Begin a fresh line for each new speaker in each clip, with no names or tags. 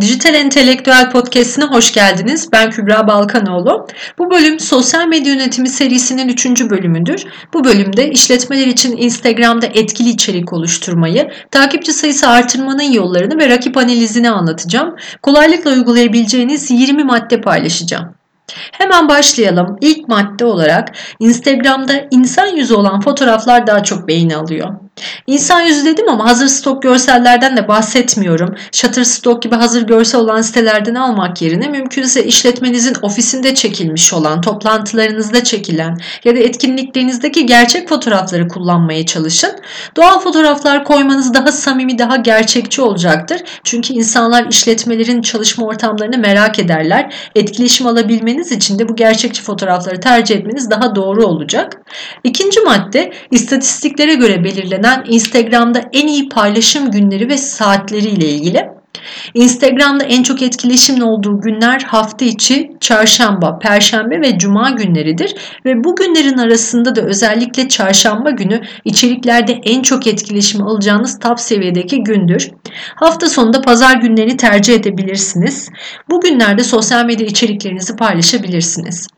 Dijital Entelektüel Podcast'ine hoş geldiniz. Ben Kübra Balkanoğlu. Bu bölüm sosyal medya yönetimi serisinin 3. bölümüdür. Bu bölümde işletmeler için Instagram'da etkili içerik oluşturmayı, takipçi sayısı artırmanın yollarını ve rakip analizini anlatacağım. Kolaylıkla uygulayabileceğiniz 20 madde paylaşacağım. Hemen başlayalım. İlk madde olarak Instagram'da insan yüzü olan fotoğraflar daha çok beğeni alıyor. İnsan yüzü dedim ama hazır stok görsellerden de bahsetmiyorum. Shutterstock gibi hazır görsel olan sitelerden almak yerine mümkünse işletmenizin ofisinde çekilmiş olan, toplantılarınızda çekilen ya da etkinliklerinizdeki gerçek fotoğrafları kullanmaya çalışın. Doğal fotoğraflar koymanız daha samimi, daha gerçekçi olacaktır. Çünkü insanlar işletmelerin çalışma ortamlarını merak ederler. Etkileşim alabilmeniz için de bu gerçekçi fotoğrafları tercih etmeniz daha doğru olacak. İkinci madde istatistiklere göre belirlenen belirlenen Instagram'da en iyi paylaşım günleri ve saatleri ile ilgili. Instagram'da en çok etkileşimin olduğu günler hafta içi çarşamba, perşembe ve cuma günleridir ve bu günlerin arasında da özellikle çarşamba günü içeriklerde en çok etkileşim alacağınız top seviyedeki gündür. Hafta sonunda pazar günlerini tercih edebilirsiniz. Bu günlerde sosyal medya içeriklerinizi paylaşabilirsiniz.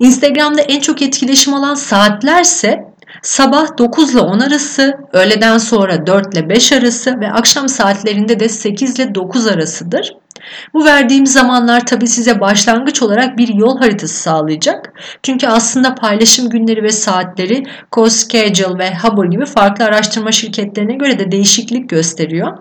Instagram'da en çok etkileşim alan saatlerse Sabah 9 ile 10 arası, öğleden sonra 4 ile 5 arası ve akşam saatlerinde de 8 ile 9 arasıdır. Bu verdiğim zamanlar tabi size başlangıç olarak bir yol haritası sağlayacak. Çünkü aslında paylaşım günleri ve saatleri CoSchedule ve Hubble gibi farklı araştırma şirketlerine göre de değişiklik gösteriyor.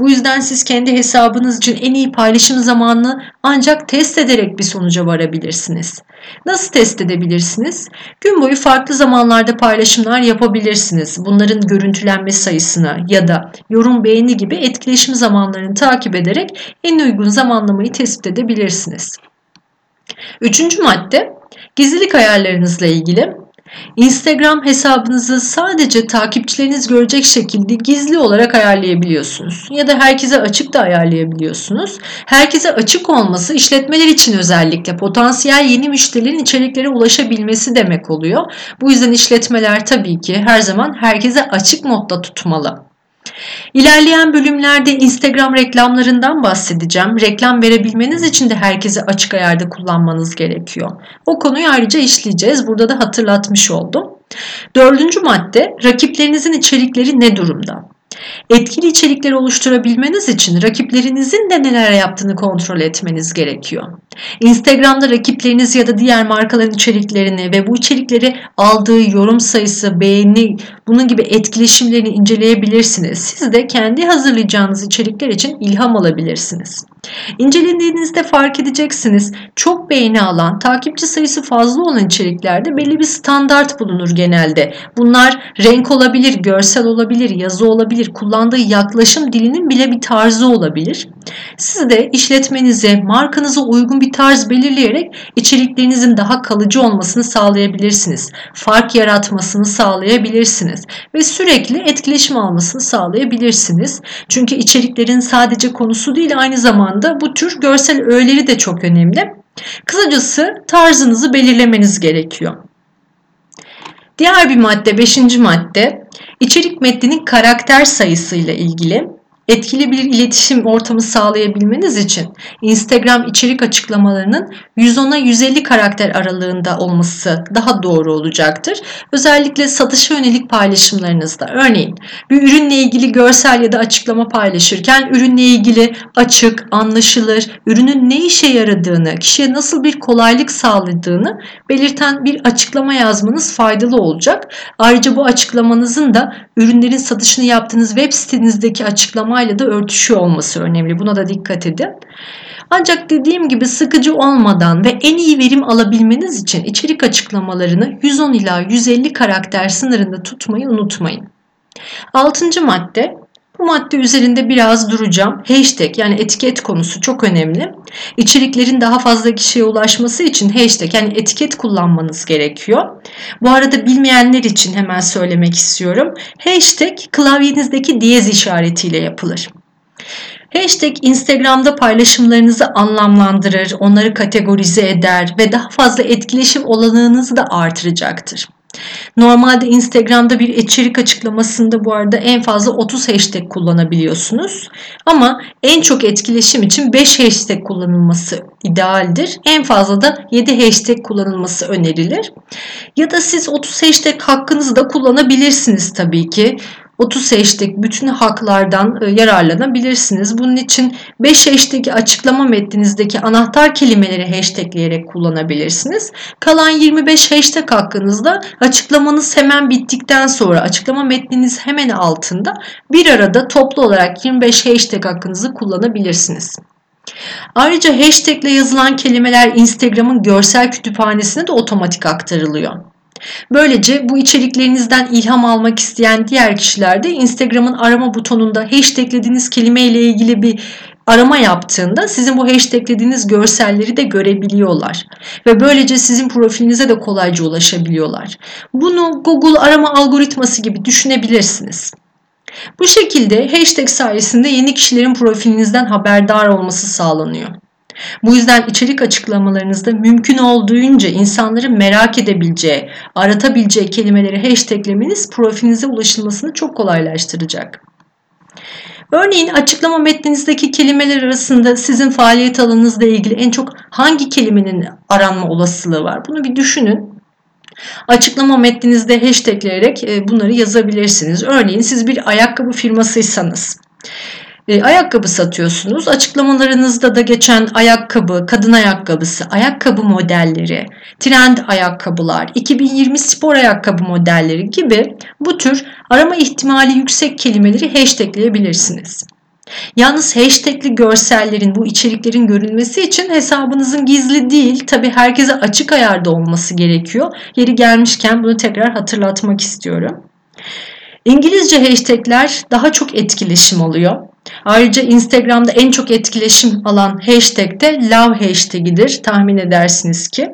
Bu yüzden siz kendi hesabınız için en iyi paylaşım zamanını ancak test ederek bir sonuca varabilirsiniz. Nasıl test edebilirsiniz? Gün boyu farklı zamanlarda paylaşımlar yapabilirsiniz. Bunların görüntülenme sayısını ya da yorum beğeni gibi etkileşim zamanlarını takip ederek en uygun zamanlamayı tespit edebilirsiniz. Üçüncü madde gizlilik ayarlarınızla ilgili. Instagram hesabınızı sadece takipçileriniz görecek şekilde gizli olarak ayarlayabiliyorsunuz. Ya da herkese açık da ayarlayabiliyorsunuz. Herkese açık olması işletmeler için özellikle potansiyel yeni müşterilerin içeriklere ulaşabilmesi demek oluyor. Bu yüzden işletmeler tabii ki her zaman herkese açık modda tutmalı. İlerleyen bölümlerde Instagram reklamlarından bahsedeceğim. Reklam verebilmeniz için de herkese açık ayarda kullanmanız gerekiyor. O konuyu ayrıca işleyeceğiz. Burada da hatırlatmış oldum. Dördüncü madde rakiplerinizin içerikleri ne durumda? Etkili içerikleri oluşturabilmeniz için rakiplerinizin de neler yaptığını kontrol etmeniz gerekiyor. Instagram'da rakipleriniz ya da diğer markaların içeriklerini ve bu içerikleri aldığı yorum sayısı, beğeni, bunun gibi etkileşimlerini inceleyebilirsiniz. Siz de kendi hazırlayacağınız içerikler için ilham alabilirsiniz. İncelediğinizde fark edeceksiniz. Çok beğeni alan, takipçi sayısı fazla olan içeriklerde belli bir standart bulunur genelde. Bunlar renk olabilir, görsel olabilir, yazı olabilir, kullandığı yaklaşım dilinin bile bir tarzı olabilir. Siz de işletmenize, markanıza uygun bir tarz belirleyerek içeriklerinizin daha kalıcı olmasını sağlayabilirsiniz. Fark yaratmasını sağlayabilirsiniz ve sürekli etkileşim almasını sağlayabilirsiniz. Çünkü içeriklerin sadece konusu değil aynı zamanda bu tür görsel öğeleri de çok önemli. Kısacası tarzınızı belirlemeniz gerekiyor. Diğer bir madde, beşinci madde, içerik metninin karakter sayısıyla ilgili etkili bir iletişim ortamı sağlayabilmeniz için Instagram içerik açıklamalarının 110'a 150 karakter aralığında olması daha doğru olacaktır. Özellikle satışa yönelik paylaşımlarınızda örneğin bir ürünle ilgili görsel ya da açıklama paylaşırken ürünle ilgili açık, anlaşılır, ürünün ne işe yaradığını, kişiye nasıl bir kolaylık sağladığını belirten bir açıklama yazmanız faydalı olacak. Ayrıca bu açıklamanızın da ürünlerin satışını yaptığınız web sitenizdeki açıklama açıklamayla da örtüşüyor olması önemli. Buna da dikkat edin. Ancak dediğim gibi sıkıcı olmadan ve en iyi verim alabilmeniz için içerik açıklamalarını 110 ila 150 karakter sınırında tutmayı unutmayın. Altıncı madde bu madde üzerinde biraz duracağım. Hashtag yani etiket konusu çok önemli. İçeriklerin daha fazla kişiye ulaşması için hashtag yani etiket kullanmanız gerekiyor. Bu arada bilmeyenler için hemen söylemek istiyorum. Hashtag klavyenizdeki diyez işaretiyle yapılır. Hashtag Instagram'da paylaşımlarınızı anlamlandırır, onları kategorize eder ve daha fazla etkileşim olanağınızı da artıracaktır. Normalde Instagram'da bir içerik açıklamasında bu arada en fazla 30 hashtag kullanabiliyorsunuz. Ama en çok etkileşim için 5 hashtag kullanılması idealdir. En fazla da 7 hashtag kullanılması önerilir. Ya da siz 30 hashtag hakkınızı da kullanabilirsiniz tabii ki. 30 hashtag bütün haklardan e, yararlanabilirsiniz. Bunun için 5 hashtag açıklama metninizdeki anahtar kelimeleri hashtagleyerek kullanabilirsiniz. Kalan 25 hashtag hakkınızda açıklamanız hemen bittikten sonra açıklama metniniz hemen altında bir arada toplu olarak 25 hashtag hakkınızı kullanabilirsiniz. Ayrıca hashtag ile yazılan kelimeler Instagram'ın görsel kütüphanesine de otomatik aktarılıyor. Böylece bu içeriklerinizden ilham almak isteyen diğer kişiler de Instagram'ın arama butonunda hashtaglediğiniz kelime ile ilgili bir arama yaptığında sizin bu hashtaglediğiniz görselleri de görebiliyorlar. Ve böylece sizin profilinize de kolayca ulaşabiliyorlar. Bunu Google arama algoritması gibi düşünebilirsiniz. Bu şekilde hashtag sayesinde yeni kişilerin profilinizden haberdar olması sağlanıyor. Bu yüzden içerik açıklamalarınızda mümkün olduğunca insanların merak edebileceği, aratabileceği kelimeleri hashtaglemeniz profilinize ulaşılmasını çok kolaylaştıracak. Örneğin açıklama metninizdeki kelimeler arasında sizin faaliyet alanınızla ilgili en çok hangi kelimenin aranma olasılığı var? Bunu bir düşünün. Açıklama metninizde hashtagleyerek e, bunları yazabilirsiniz. Örneğin siz bir ayakkabı firmasıysanız e, ayakkabı satıyorsunuz. Açıklamalarınızda da geçen ayakkabı, kadın ayakkabısı, ayakkabı modelleri, trend ayakkabılar, 2020 spor ayakkabı modelleri gibi bu tür arama ihtimali yüksek kelimeleri hashtagleyebilirsiniz. Yalnız hashtagli görsellerin bu içeriklerin görülmesi için hesabınızın gizli değil tabi herkese açık ayarda olması gerekiyor. Yeri gelmişken bunu tekrar hatırlatmak istiyorum. İngilizce hashtagler daha çok etkileşim oluyor. Ayrıca Instagram'da en çok etkileşim alan hashtag de love hashtagidir tahmin edersiniz ki.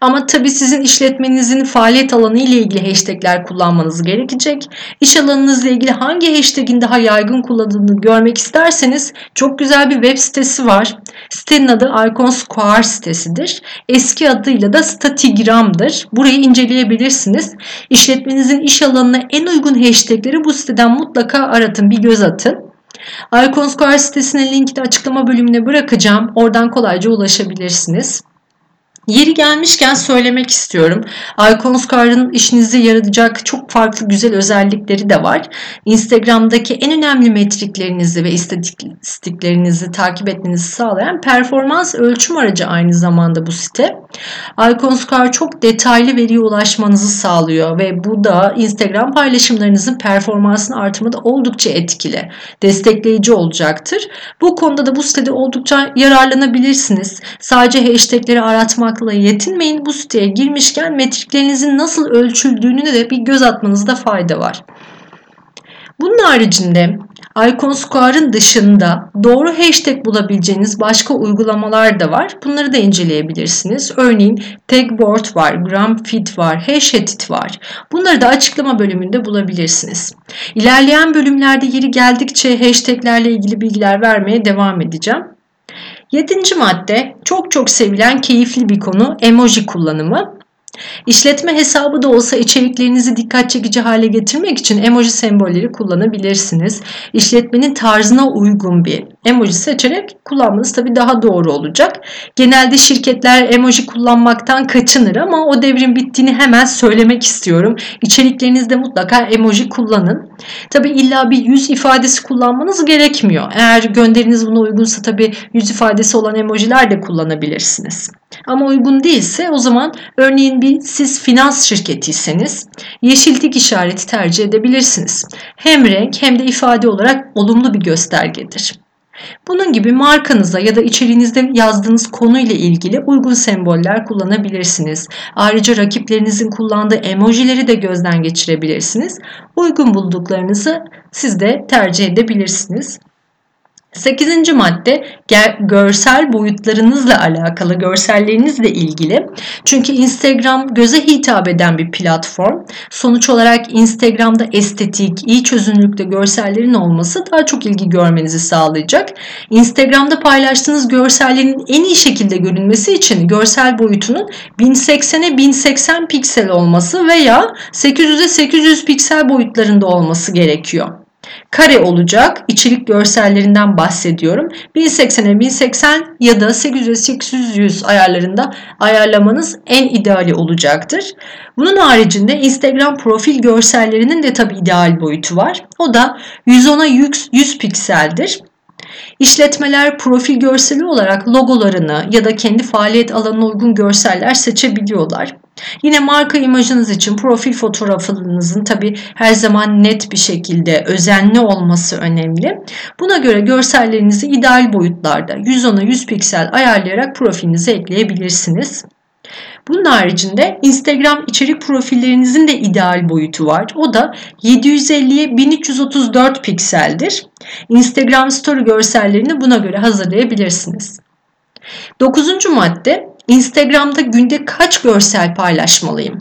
Ama tabii sizin işletmenizin faaliyet alanı ile ilgili hashtagler kullanmanız gerekecek. İş alanınızla ilgili hangi hashtagin daha yaygın kullanıldığını görmek isterseniz çok güzel bir web sitesi var. Sitenin adı Icon Square sitesidir. Eski adıyla da Statigram'dır. Burayı inceleyebilirsiniz. İşletmenizin iş alanına en uygun hashtagleri bu siteden mutlaka aratın, bir göz atın. Iconsquare sitesinin linkini açıklama bölümüne bırakacağım. Oradan kolayca ulaşabilirsiniz. Yeri gelmişken söylemek istiyorum. Iconscar'ın işinize yarayacak çok farklı güzel özellikleri de var. Instagram'daki en önemli metriklerinizi ve istatistiklerinizi takip etmenizi sağlayan performans ölçüm aracı aynı zamanda bu site. Iconscar çok detaylı veriye ulaşmanızı sağlıyor ve bu da Instagram paylaşımlarınızın performansını artırmada oldukça etkili, destekleyici olacaktır. Bu konuda da bu sitede oldukça yararlanabilirsiniz. Sadece hashtagleri aratmak olmakla yetinmeyin. Bu siteye girmişken metriklerinizin nasıl ölçüldüğünü de bir göz atmanızda fayda var. Bunun haricinde Icon Square'ın dışında doğru hashtag bulabileceğiniz başka uygulamalar da var. Bunları da inceleyebilirsiniz. Örneğin Tagboard var, Gramfit var, Hashedit var. Bunları da açıklama bölümünde bulabilirsiniz. İlerleyen bölümlerde yeri geldikçe hashtaglerle ilgili bilgiler vermeye devam edeceğim. Yedinci madde çok çok sevilen keyifli bir konu emoji kullanımı. İşletme hesabı da olsa içeriklerinizi dikkat çekici hale getirmek için emoji sembolleri kullanabilirsiniz. İşletmenin tarzına uygun bir emoji seçerek kullanmanız tabii daha doğru olacak. Genelde şirketler emoji kullanmaktan kaçınır ama o devrin bittiğini hemen söylemek istiyorum. İçeriklerinizde mutlaka emoji kullanın. Tabii illa bir yüz ifadesi kullanmanız gerekmiyor. Eğer gönderiniz buna uygunsa tabii yüz ifadesi olan emojiler de kullanabilirsiniz. Ama uygun değilse o zaman örneğin bir siz finans şirketiyseniz yeşil tik işareti tercih edebilirsiniz. Hem renk hem de ifade olarak olumlu bir göstergedir. Bunun gibi markanıza ya da içeriğinizde yazdığınız konuyla ilgili uygun semboller kullanabilirsiniz. Ayrıca rakiplerinizin kullandığı emojileri de gözden geçirebilirsiniz. Uygun bulduklarınızı siz de tercih edebilirsiniz. Sekizinci madde görsel boyutlarınızla alakalı, görsellerinizle ilgili. Çünkü Instagram göze hitap eden bir platform. Sonuç olarak Instagram'da estetik, iyi çözünürlükte görsellerin olması daha çok ilgi görmenizi sağlayacak. Instagram'da paylaştığınız görsellerin en iyi şekilde görünmesi için görsel boyutunun 1080'e 1080 piksel olması veya 800'e 800 piksel boyutlarında olması gerekiyor kare olacak. İçerik görsellerinden bahsediyorum. 1080'e 1080 ya da 800'e 800 ayarlarında ayarlamanız en ideali olacaktır. Bunun haricinde Instagram profil görsellerinin de tabi ideal boyutu var. O da 110'a 100, 100 pikseldir. İşletmeler profil görseli olarak logolarını ya da kendi faaliyet alanına uygun görseller seçebiliyorlar. Yine marka imajınız için profil fotoğrafınızın tabi her zaman net bir şekilde özenli olması önemli. Buna göre görsellerinizi ideal boyutlarda 110'a 100 piksel ayarlayarak profilinize ekleyebilirsiniz. Bunun haricinde Instagram içerik profillerinizin de ideal boyutu var. O da 750'ye 1334 pikseldir. Instagram story görsellerini buna göre hazırlayabilirsiniz. Dokuzuncu madde Instagram'da günde kaç görsel paylaşmalıyım?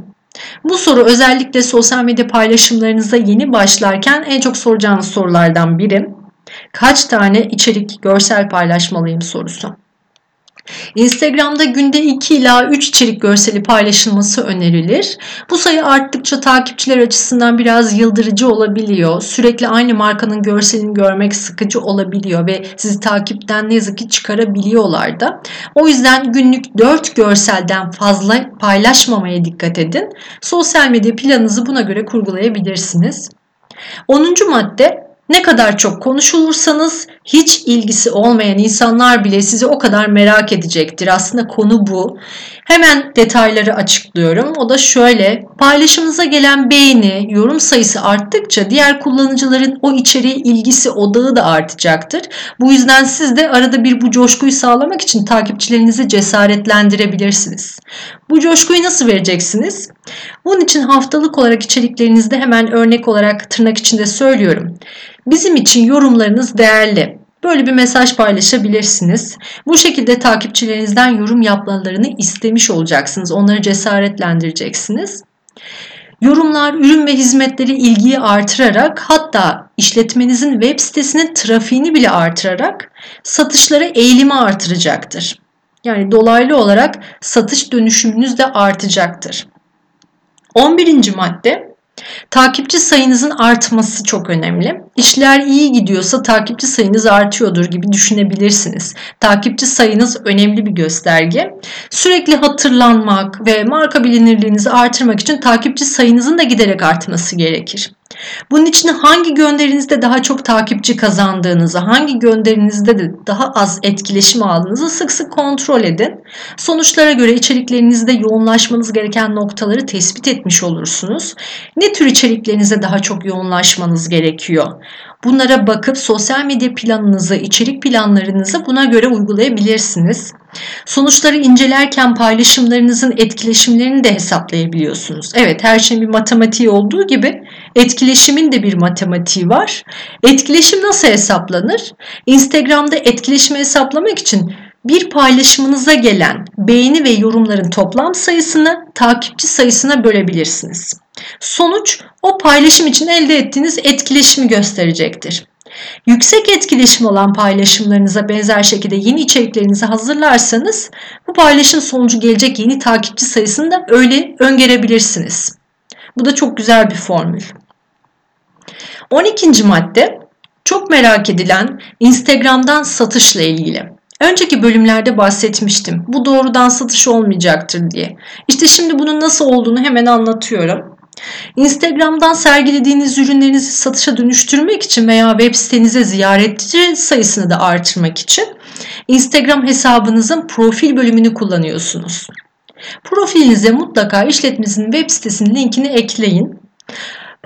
Bu soru özellikle sosyal medya paylaşımlarınıza yeni başlarken en çok soracağınız sorulardan biri. Kaç tane içerik, görsel paylaşmalıyım sorusu. Instagram'da günde 2 ila 3 içerik görseli paylaşılması önerilir. Bu sayı arttıkça takipçiler açısından biraz yıldırıcı olabiliyor. Sürekli aynı markanın görselini görmek sıkıcı olabiliyor ve sizi takipten ne yazık ki çıkarabiliyorlar da. O yüzden günlük 4 görselden fazla paylaşmamaya dikkat edin. Sosyal medya planınızı buna göre kurgulayabilirsiniz. 10. madde ne kadar çok konuşulursanız hiç ilgisi olmayan insanlar bile sizi o kadar merak edecektir. Aslında konu bu. Hemen detayları açıklıyorum. O da şöyle. Paylaşımınıza gelen beğeni, yorum sayısı arttıkça diğer kullanıcıların o içeriğe ilgisi odağı da artacaktır. Bu yüzden siz de arada bir bu coşkuyu sağlamak için takipçilerinizi cesaretlendirebilirsiniz. Bu coşkuyu nasıl vereceksiniz? Bunun için haftalık olarak içeriklerinizde hemen örnek olarak tırnak içinde söylüyorum. Bizim için yorumlarınız değerli. Böyle bir mesaj paylaşabilirsiniz. Bu şekilde takipçilerinizden yorum yapmalarını istemiş olacaksınız. Onları cesaretlendireceksiniz. Yorumlar ürün ve hizmetleri ilgiyi artırarak hatta işletmenizin web sitesinin trafiğini bile artırarak satışları eğilimi artıracaktır. Yani dolaylı olarak satış dönüşümünüz de artacaktır. 11. madde Takipçi sayınızın artması çok önemli. İşler iyi gidiyorsa takipçi sayınız artıyordur gibi düşünebilirsiniz. Takipçi sayınız önemli bir gösterge. Sürekli hatırlanmak ve marka bilinirliğinizi artırmak için takipçi sayınızın da giderek artması gerekir. Bunun için hangi gönderinizde daha çok takipçi kazandığınızı, hangi gönderinizde de daha az etkileşim aldığınızı sık sık kontrol edin. Sonuçlara göre içeriklerinizde yoğunlaşmanız gereken noktaları tespit etmiş olursunuz. Ne tür içeriklerinize daha çok yoğunlaşmanız gerekiyor? Bunlara bakıp sosyal medya planınızı, içerik planlarınızı buna göre uygulayabilirsiniz. Sonuçları incelerken paylaşımlarınızın etkileşimlerini de hesaplayabiliyorsunuz. Evet her şeyin bir matematiği olduğu gibi etkileşimin de bir matematiği var. Etkileşim nasıl hesaplanır? Instagram'da etkileşimi hesaplamak için bir paylaşımınıza gelen beğeni ve yorumların toplam sayısını takipçi sayısına bölebilirsiniz. Sonuç o paylaşım için elde ettiğiniz etkileşimi gösterecektir. Yüksek etkileşim olan paylaşımlarınıza benzer şekilde yeni içeriklerinizi hazırlarsanız bu paylaşım sonucu gelecek yeni takipçi sayısını da öyle öngörebilirsiniz. Bu da çok güzel bir formül. 12. madde çok merak edilen Instagram'dan satışla ilgili. Önceki bölümlerde bahsetmiştim. Bu doğrudan satış olmayacaktır diye. İşte şimdi bunun nasıl olduğunu hemen anlatıyorum. Instagram'dan sergilediğiniz ürünlerinizi satışa dönüştürmek için veya web sitenize ziyaretçi sayısını da artırmak için Instagram hesabınızın profil bölümünü kullanıyorsunuz. Profilinize mutlaka işletmenizin web sitesinin linkini ekleyin.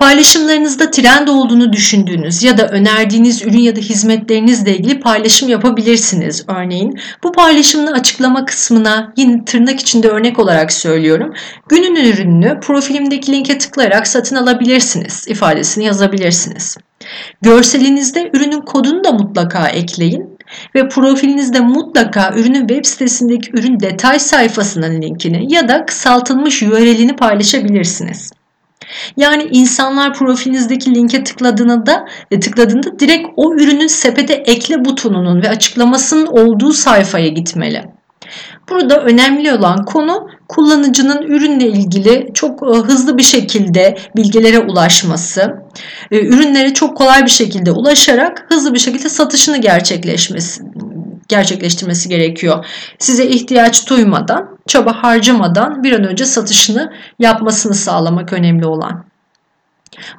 Paylaşımlarınızda trend olduğunu düşündüğünüz ya da önerdiğiniz ürün ya da hizmetlerinizle ilgili paylaşım yapabilirsiniz. Örneğin bu paylaşımın açıklama kısmına yine tırnak içinde örnek olarak söylüyorum. Günün ürününü profilimdeki linke tıklayarak satın alabilirsiniz ifadesini yazabilirsiniz. Görselinizde ürünün kodunu da mutlaka ekleyin ve profilinizde mutlaka ürünün web sitesindeki ürün detay sayfasının linkini ya da kısaltılmış URL'ini paylaşabilirsiniz. Yani insanlar profilinizdeki linke tıkladığında da e, tıkladığında direkt o ürünün sepete ekle butonunun ve açıklamasının olduğu sayfaya gitmeli. Burada önemli olan konu kullanıcının ürünle ilgili çok e, hızlı bir şekilde bilgilere ulaşması, e, ürünlere çok kolay bir şekilde ulaşarak hızlı bir şekilde satışını gerçekleşmesi gerçekleştirmesi gerekiyor. Size ihtiyaç duymadan, çaba harcamadan bir an önce satışını yapmasını sağlamak önemli olan.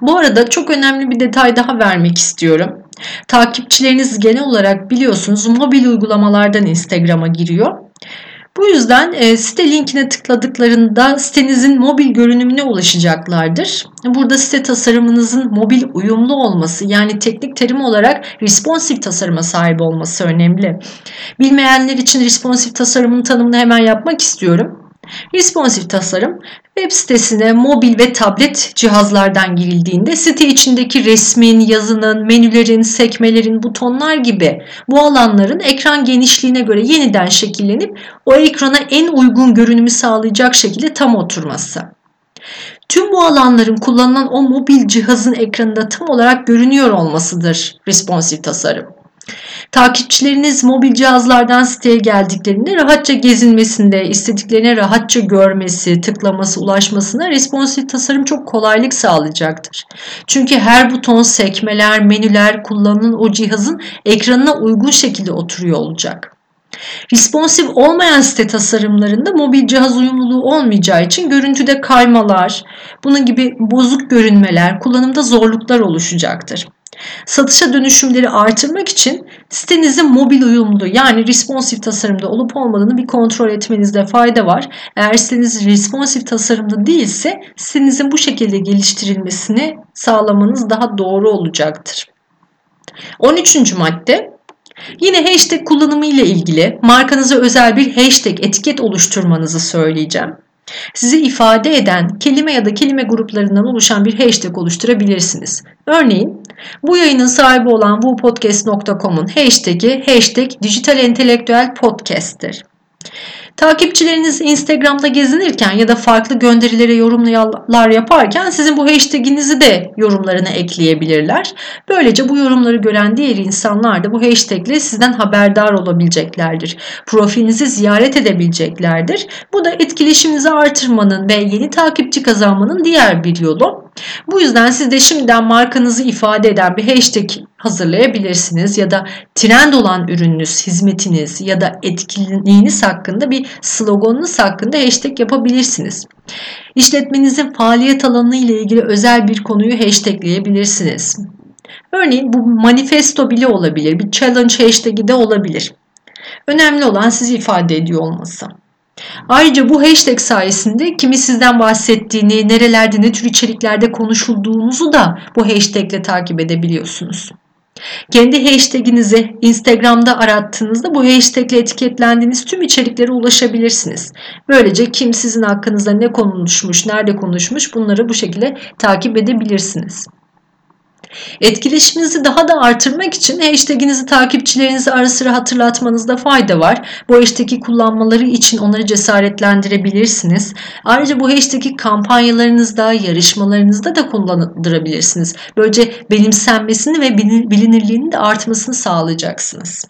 Bu arada çok önemli bir detay daha vermek istiyorum. Takipçileriniz genel olarak biliyorsunuz mobil uygulamalardan Instagram'a giriyor. Bu yüzden e, site linkine tıkladıklarında sitenizin mobil görünümüne ulaşacaklardır. Burada site tasarımınızın mobil uyumlu olması yani teknik terim olarak responsive tasarıma sahip olması önemli. Bilmeyenler için responsive tasarımın tanımını hemen yapmak istiyorum. Responsive tasarım web sitesine mobil ve tablet cihazlardan girildiğinde site içindeki resmin, yazının, menülerin, sekmelerin, butonlar gibi bu alanların ekran genişliğine göre yeniden şekillenip o ekrana en uygun görünümü sağlayacak şekilde tam oturması. Tüm bu alanların kullanılan o mobil cihazın ekranında tam olarak görünüyor olmasıdır responsive tasarım. Takipçileriniz mobil cihazlardan siteye geldiklerinde rahatça gezinmesinde, istediklerine rahatça görmesi, tıklaması, ulaşmasına responsive tasarım çok kolaylık sağlayacaktır. Çünkü her buton, sekmeler, menüler kullanılan o cihazın ekranına uygun şekilde oturuyor olacak. Responsive olmayan site tasarımlarında mobil cihaz uyumluluğu olmayacağı için görüntüde kaymalar, bunun gibi bozuk görünmeler, kullanımda zorluklar oluşacaktır. Satışa dönüşümleri artırmak için sitenizin mobil uyumlu yani responsive tasarımda olup olmadığını bir kontrol etmenizde fayda var. Eğer siteniz responsive tasarımda değilse sitenizin bu şekilde geliştirilmesini sağlamanız daha doğru olacaktır. 13. madde Yine hashtag kullanımı ile ilgili markanıza özel bir hashtag etiket oluşturmanızı söyleyeceğim. Sizi ifade eden kelime ya da kelime gruplarından oluşan bir hashtag oluşturabilirsiniz. Örneğin bu yayının sahibi olan wupodcast.com'un hashtag'i hashtag dijital entelektüel podcast'tir. Takipçileriniz Instagram'da gezinirken ya da farklı gönderilere yorumlar yaparken sizin bu hashtaginizi de yorumlarına ekleyebilirler. Böylece bu yorumları gören diğer insanlar da bu hashtagle sizden haberdar olabileceklerdir. Profilinizi ziyaret edebileceklerdir. Bu da etkileşiminizi artırmanın ve yeni takipçi kazanmanın diğer bir yolu. Bu yüzden siz de şimdiden markanızı ifade eden bir hashtag hazırlayabilirsiniz ya da trend olan ürününüz, hizmetiniz ya da etkinliğiniz hakkında bir sloganınız hakkında hashtag yapabilirsiniz. İşletmenizin faaliyet alanı ile ilgili özel bir konuyu hashtagleyebilirsiniz. Örneğin bu manifesto bile olabilir, bir challenge hashtag'i de olabilir. Önemli olan sizi ifade ediyor olması. Ayrıca bu hashtag sayesinde kimi sizden bahsettiğini, nerelerde ne tür içeriklerde konuşulduğunuzu da bu hashtag ile takip edebiliyorsunuz. Kendi hashtaginizi Instagram'da arattığınızda bu hashtag ile etiketlendiğiniz tüm içeriklere ulaşabilirsiniz. Böylece kim sizin hakkınızda ne konuşmuş, nerede konuşmuş bunları bu şekilde takip edebilirsiniz. Etkileşiminizi daha da artırmak için hashtaginizi takipçilerinize ara sıra hatırlatmanızda fayda var. Bu hashtag'i kullanmaları için onları cesaretlendirebilirsiniz. Ayrıca bu hashtag'i kampanyalarınızda, yarışmalarınızda da kullandırabilirsiniz. Böylece benimsenmesini ve bilinirliğinin de artmasını sağlayacaksınız.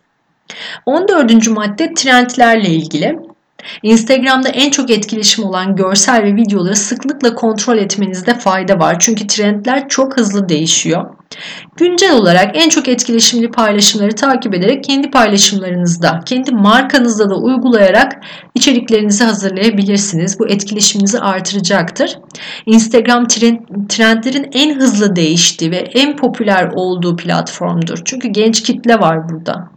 14. madde trendlerle ilgili. Instagram'da en çok etkileşim olan görsel ve videoları sıklıkla kontrol etmenizde fayda var. Çünkü trendler çok hızlı değişiyor. Güncel olarak en çok etkileşimli paylaşımları takip ederek kendi paylaşımlarınızda, kendi markanızda da uygulayarak içeriklerinizi hazırlayabilirsiniz. Bu etkileşiminizi artıracaktır. Instagram trendlerin en hızlı değiştiği ve en popüler olduğu platformdur. Çünkü genç kitle var burada.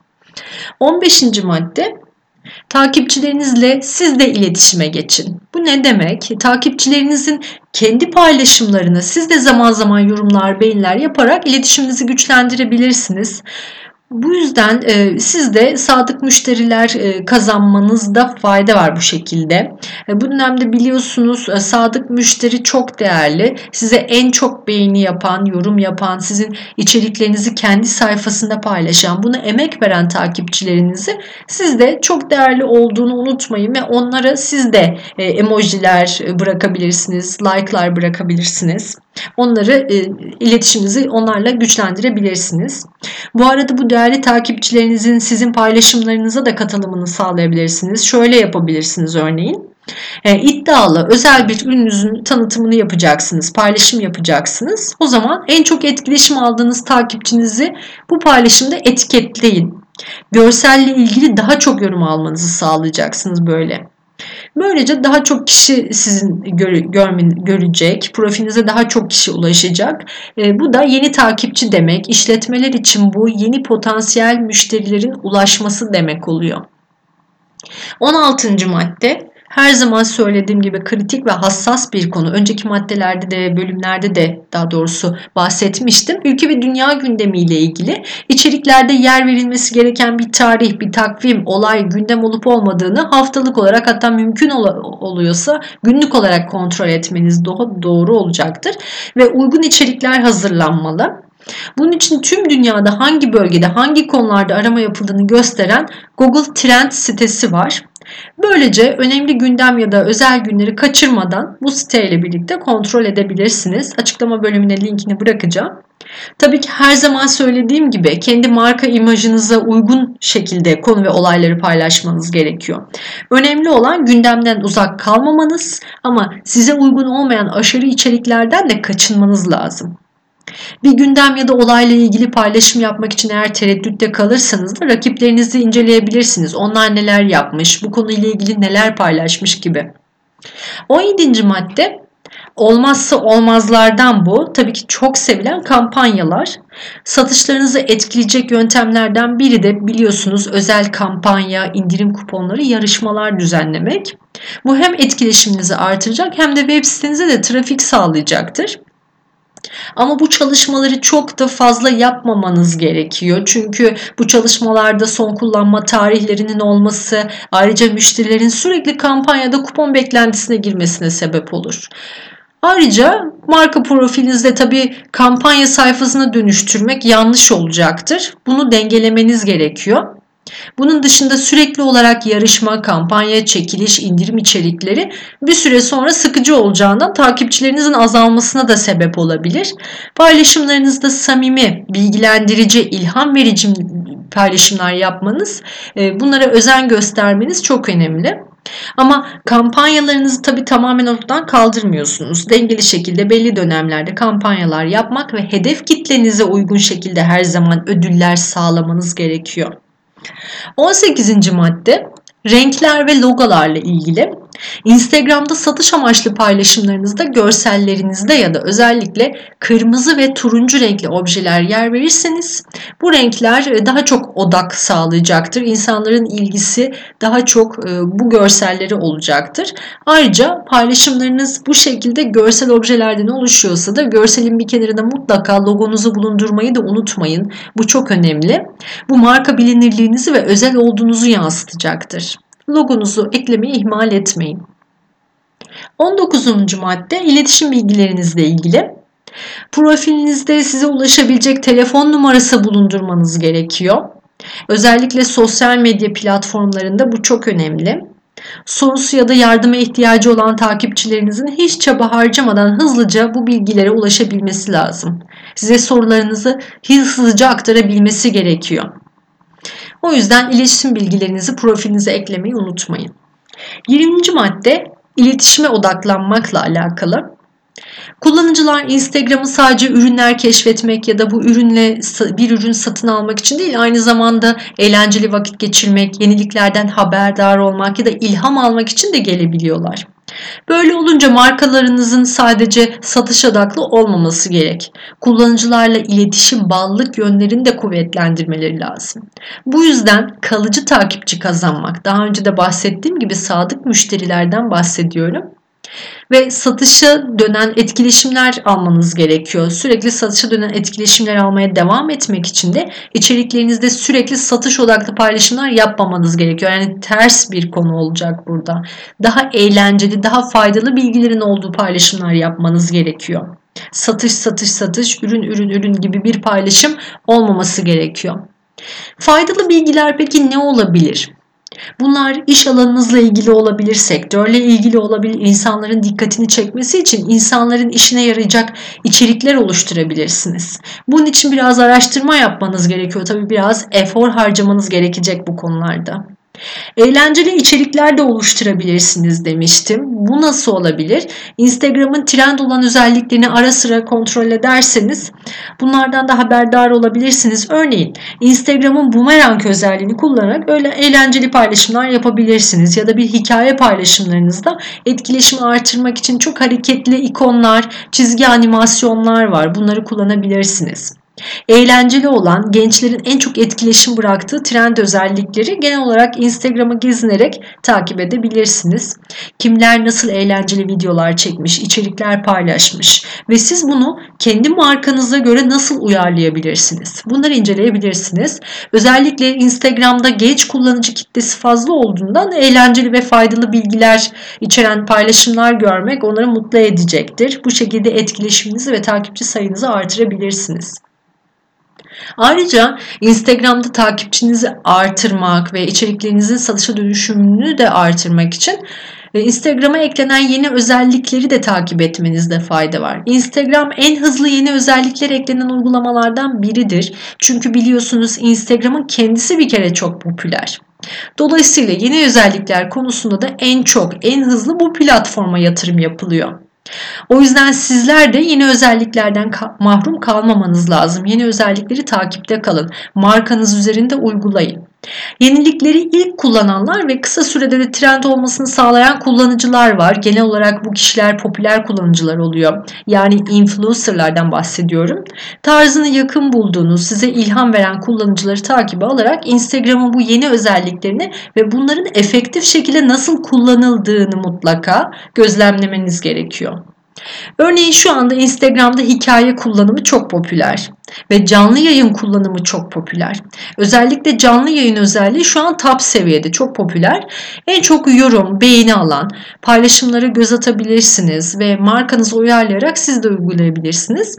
15. madde Takipçilerinizle siz de iletişime geçin. Bu ne demek? Takipçilerinizin kendi paylaşımlarını siz de zaman zaman yorumlar, beğeniler yaparak iletişiminizi güçlendirebilirsiniz. Bu yüzden e, siz de sadık müşteriler e, kazanmanızda fayda var bu şekilde. E, bu dönemde biliyorsunuz e, sadık müşteri çok değerli. Size en çok beğeni yapan, yorum yapan, sizin içeriklerinizi kendi sayfasında paylaşan, buna emek veren takipçilerinizi siz de çok değerli olduğunu unutmayın ve onlara siz de e, emojiler bırakabilirsiniz, like'lar bırakabilirsiniz. Onları e, onlarla güçlendirebilirsiniz. Bu arada bu değerli takipçilerinizin sizin paylaşımlarınıza da katılımını sağlayabilirsiniz. Şöyle yapabilirsiniz örneğin. E, iddialı özel bir ürününüzün tanıtımını yapacaksınız, paylaşım yapacaksınız. O zaman en çok etkileşim aldığınız takipçinizi bu paylaşımda etiketleyin. Görselle ilgili daha çok yorum almanızı sağlayacaksınız böyle. Böylece daha çok kişi sizin gör, görmen, görecek, profilinize daha çok kişi ulaşacak. E, bu da yeni takipçi demek. İşletmeler için bu yeni potansiyel müşterilerin ulaşması demek oluyor. 16. madde her zaman söylediğim gibi kritik ve hassas bir konu. Önceki maddelerde de bölümlerde de daha doğrusu bahsetmiştim. Ülke ve dünya gündemiyle ilgili içeriklerde yer verilmesi gereken bir tarih, bir takvim, olay, gündem olup olmadığını haftalık olarak hatta mümkün ol- oluyorsa günlük olarak kontrol etmeniz doğru olacaktır. Ve uygun içerikler hazırlanmalı. Bunun için tüm dünyada hangi bölgede hangi konularda arama yapıldığını gösteren Google Trend sitesi var. Böylece önemli gündem ya da özel günleri kaçırmadan bu siteyle birlikte kontrol edebilirsiniz. Açıklama bölümüne linkini bırakacağım. Tabii ki her zaman söylediğim gibi kendi marka imajınıza uygun şekilde konu ve olayları paylaşmanız gerekiyor. Önemli olan gündemden uzak kalmamanız ama size uygun olmayan aşırı içeriklerden de kaçınmanız lazım. Bir gündem ya da olayla ilgili paylaşım yapmak için eğer tereddütte kalırsanız da rakiplerinizi inceleyebilirsiniz. Onlar neler yapmış, bu konuyla ilgili neler paylaşmış gibi. 17. madde olmazsa olmazlardan bu. Tabii ki çok sevilen kampanyalar. Satışlarınızı etkileyecek yöntemlerden biri de biliyorsunuz özel kampanya, indirim kuponları, yarışmalar düzenlemek. Bu hem etkileşiminizi artıracak hem de web sitenize de trafik sağlayacaktır. Ama bu çalışmaları çok da fazla yapmamanız gerekiyor. Çünkü bu çalışmalarda son kullanma tarihlerinin olması ayrıca müşterilerin sürekli kampanyada kupon beklentisine girmesine sebep olur. Ayrıca marka profilinizde tabii kampanya sayfasına dönüştürmek yanlış olacaktır. Bunu dengelemeniz gerekiyor. Bunun dışında sürekli olarak yarışma, kampanya, çekiliş, indirim içerikleri bir süre sonra sıkıcı olacağından takipçilerinizin azalmasına da sebep olabilir. Paylaşımlarınızda samimi, bilgilendirici, ilham verici paylaşımlar yapmanız, e, bunlara özen göstermeniz çok önemli. Ama kampanyalarınızı tabii tamamen ortadan kaldırmıyorsunuz. Dengeli şekilde belli dönemlerde kampanyalar yapmak ve hedef kitlenize uygun şekilde her zaman ödüller sağlamanız gerekiyor. 18. madde renkler ve logolarla ilgili. Instagram'da satış amaçlı paylaşımlarınızda görsellerinizde ya da özellikle kırmızı ve turuncu renkli objeler yer verirseniz bu renkler e, daha çok odak sağlayacaktır. İnsanların ilgisi daha çok e, bu görselleri olacaktır. Ayrıca paylaşımlarınız bu şekilde görsel objelerden oluşuyorsa da görselin bir kenarında mutlaka logonuzu bulundurmayı da unutmayın. Bu çok önemli. Bu marka bilinirliğinizi ve özel olduğunuzu yansıtacaktır logonuzu eklemeyi ihmal etmeyin. 19. madde iletişim bilgilerinizle ilgili. Profilinizde size ulaşabilecek telefon numarası bulundurmanız gerekiyor. Özellikle sosyal medya platformlarında bu çok önemli. Sorusu ya da yardıma ihtiyacı olan takipçilerinizin hiç çaba harcamadan hızlıca bu bilgilere ulaşabilmesi lazım. Size sorularınızı hızlıca aktarabilmesi gerekiyor. O yüzden iletişim bilgilerinizi profilinize eklemeyi unutmayın. 20. madde iletişime odaklanmakla alakalı. Kullanıcılar Instagram'ı sadece ürünler keşfetmek ya da bu ürünle bir ürün satın almak için değil aynı zamanda eğlenceli vakit geçirmek, yeniliklerden haberdar olmak ya da ilham almak için de gelebiliyorlar. Böyle olunca markalarınızın sadece satış odaklı olmaması gerek. Kullanıcılarla iletişim, bağlılık yönlerini de kuvvetlendirmeleri lazım. Bu yüzden kalıcı takipçi kazanmak, daha önce de bahsettiğim gibi sadık müşterilerden bahsediyorum ve satışa dönen etkileşimler almanız gerekiyor. Sürekli satışa dönen etkileşimler almaya devam etmek için de içeriklerinizde sürekli satış odaklı paylaşımlar yapmamanız gerekiyor. Yani ters bir konu olacak burada. Daha eğlenceli, daha faydalı bilgilerin olduğu paylaşımlar yapmanız gerekiyor. Satış satış satış, ürün ürün ürün gibi bir paylaşım olmaması gerekiyor. Faydalı bilgiler peki ne olabilir? Bunlar iş alanınızla ilgili olabilir, sektörle ilgili olabilir, insanların dikkatini çekmesi için insanların işine yarayacak içerikler oluşturabilirsiniz. Bunun için biraz araştırma yapmanız gerekiyor. Tabii biraz efor harcamanız gerekecek bu konularda. Eğlenceli içerikler de oluşturabilirsiniz demiştim. Bu nasıl olabilir? Instagram'ın trend olan özelliklerini ara sıra kontrol ederseniz bunlardan da haberdar olabilirsiniz. Örneğin Instagram'ın boomerang özelliğini kullanarak öyle eğlenceli paylaşımlar yapabilirsiniz. Ya da bir hikaye paylaşımlarınızda etkileşimi artırmak için çok hareketli ikonlar, çizgi animasyonlar var. Bunları kullanabilirsiniz. Eğlenceli olan, gençlerin en çok etkileşim bıraktığı trend özellikleri genel olarak Instagram'ı gezinerek takip edebilirsiniz. Kimler nasıl eğlenceli videolar çekmiş, içerikler paylaşmış ve siz bunu kendi markanıza göre nasıl uyarlayabilirsiniz? Bunları inceleyebilirsiniz. Özellikle Instagram'da genç kullanıcı kitlesi fazla olduğundan eğlenceli ve faydalı bilgiler içeren paylaşımlar görmek onları mutlu edecektir. Bu şekilde etkileşiminizi ve takipçi sayınızı artırabilirsiniz. Ayrıca Instagram'da takipçinizi artırmak ve içeriklerinizin satışa dönüşümünü de artırmak için e, Instagram'a eklenen yeni özellikleri de takip etmenizde fayda var. Instagram en hızlı yeni özellikler eklenen uygulamalardan biridir. Çünkü biliyorsunuz Instagram'ın kendisi bir kere çok popüler. Dolayısıyla yeni özellikler konusunda da en çok, en hızlı bu platforma yatırım yapılıyor. O yüzden sizler de yeni özelliklerden mahrum kalmamanız lazım. Yeni özellikleri takipte kalın. Markanız üzerinde uygulayın. Yenilikleri ilk kullananlar ve kısa sürede de trend olmasını sağlayan kullanıcılar var. Genel olarak bu kişiler popüler kullanıcılar oluyor. Yani influencerlardan bahsediyorum. Tarzını yakın bulduğunuz, size ilham veren kullanıcıları takibe alarak Instagram'ın bu yeni özelliklerini ve bunların efektif şekilde nasıl kullanıldığını mutlaka gözlemlemeniz gerekiyor. Örneğin şu anda Instagram'da hikaye kullanımı çok popüler ve canlı yayın kullanımı çok popüler. Özellikle canlı yayın özelliği şu an top seviyede çok popüler. En çok yorum, beğeni alan paylaşımlara göz atabilirsiniz ve markanızı uyarlayarak siz de uygulayabilirsiniz.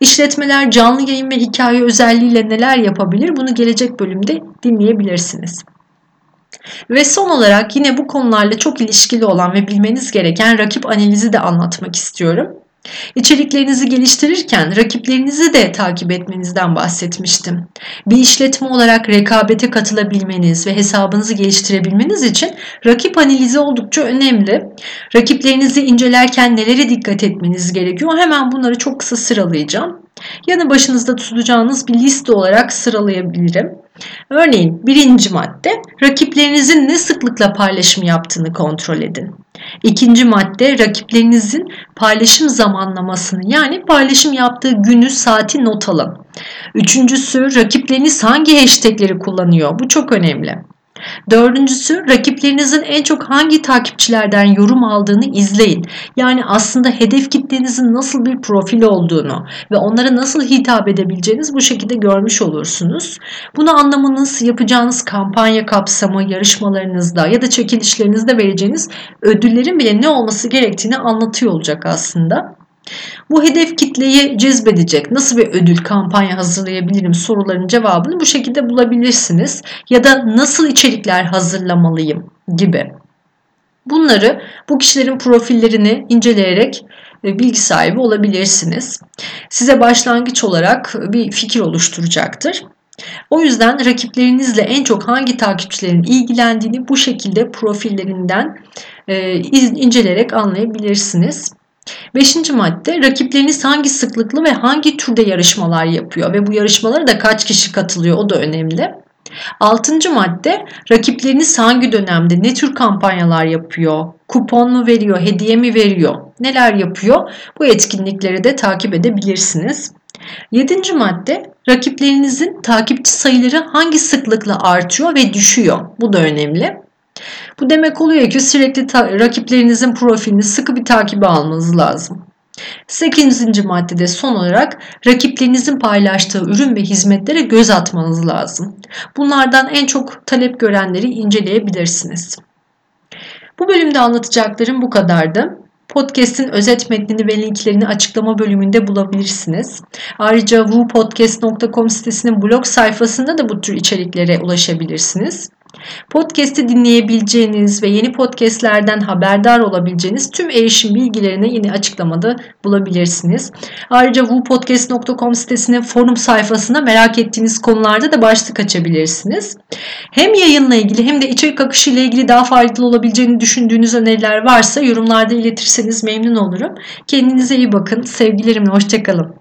İşletmeler canlı yayın ve hikaye özelliğiyle neler yapabilir bunu gelecek bölümde dinleyebilirsiniz. Ve son olarak yine bu konularla çok ilişkili olan ve bilmeniz gereken rakip analizi de anlatmak istiyorum. İçeriklerinizi geliştirirken rakiplerinizi de takip etmenizden bahsetmiştim. Bir işletme olarak rekabete katılabilmeniz ve hesabınızı geliştirebilmeniz için rakip analizi oldukça önemli. Rakiplerinizi incelerken nelere dikkat etmeniz gerekiyor? Hemen bunları çok kısa sıralayacağım. Yanı başınızda tutacağınız bir liste olarak sıralayabilirim. Örneğin birinci madde rakiplerinizin ne sıklıkla paylaşım yaptığını kontrol edin. İkinci madde rakiplerinizin paylaşım zamanlamasını yani paylaşım yaptığı günü saati not alın. Üçüncüsü rakipleriniz hangi hashtagleri kullanıyor bu çok önemli. Dördüncüsü rakiplerinizin en çok hangi takipçilerden yorum aldığını izleyin. Yani aslında hedef kitlenizin nasıl bir profil olduğunu ve onlara nasıl hitap edebileceğiniz bu şekilde görmüş olursunuz. Bunu anlamanız yapacağınız kampanya kapsamı, yarışmalarınızda ya da çekilişlerinizde vereceğiniz ödüllerin bile ne olması gerektiğini anlatıyor olacak aslında. Bu hedef kitleyi cezbedecek nasıl bir ödül kampanya hazırlayabilirim soruların cevabını bu şekilde bulabilirsiniz. Ya da nasıl içerikler hazırlamalıyım gibi. Bunları bu kişilerin profillerini inceleyerek e, bilgi sahibi olabilirsiniz. Size başlangıç olarak bir fikir oluşturacaktır. O yüzden rakiplerinizle en çok hangi takipçilerin ilgilendiğini bu şekilde profillerinden e, inceleyerek anlayabilirsiniz. Beşinci madde rakipleriniz hangi sıklıklı ve hangi türde yarışmalar yapıyor ve bu yarışmalara da kaç kişi katılıyor o da önemli. Altıncı madde rakipleriniz hangi dönemde ne tür kampanyalar yapıyor? Kupon mu veriyor, hediye mi veriyor? Neler yapıyor? Bu etkinlikleri de takip edebilirsiniz. Yedinci madde rakiplerinizin takipçi sayıları hangi sıklıkla artıyor ve düşüyor? Bu da önemli. Bu demek oluyor ki sürekli rakiplerinizin profilini sıkı bir takibe almanız lazım. 8. maddede son olarak rakiplerinizin paylaştığı ürün ve hizmetlere göz atmanız lazım. Bunlardan en çok talep görenleri inceleyebilirsiniz. Bu bölümde anlatacaklarım bu kadardı. Podcast'in özet metnini ve linklerini açıklama bölümünde bulabilirsiniz. Ayrıca wupodcast.com sitesinin blog sayfasında da bu tür içeriklere ulaşabilirsiniz. Podcast'i dinleyebileceğiniz ve yeni podcastlerden haberdar olabileceğiniz tüm erişim bilgilerini yine açıklamada bulabilirsiniz. Ayrıca wupodcast.com sitesinin forum sayfasına merak ettiğiniz konularda da başlık açabilirsiniz. Hem yayınla ilgili hem de içerik akışı ile ilgili daha faydalı olabileceğini düşündüğünüz öneriler varsa yorumlarda iletirseniz memnun olurum. Kendinize iyi bakın. Sevgilerimle hoşçakalın.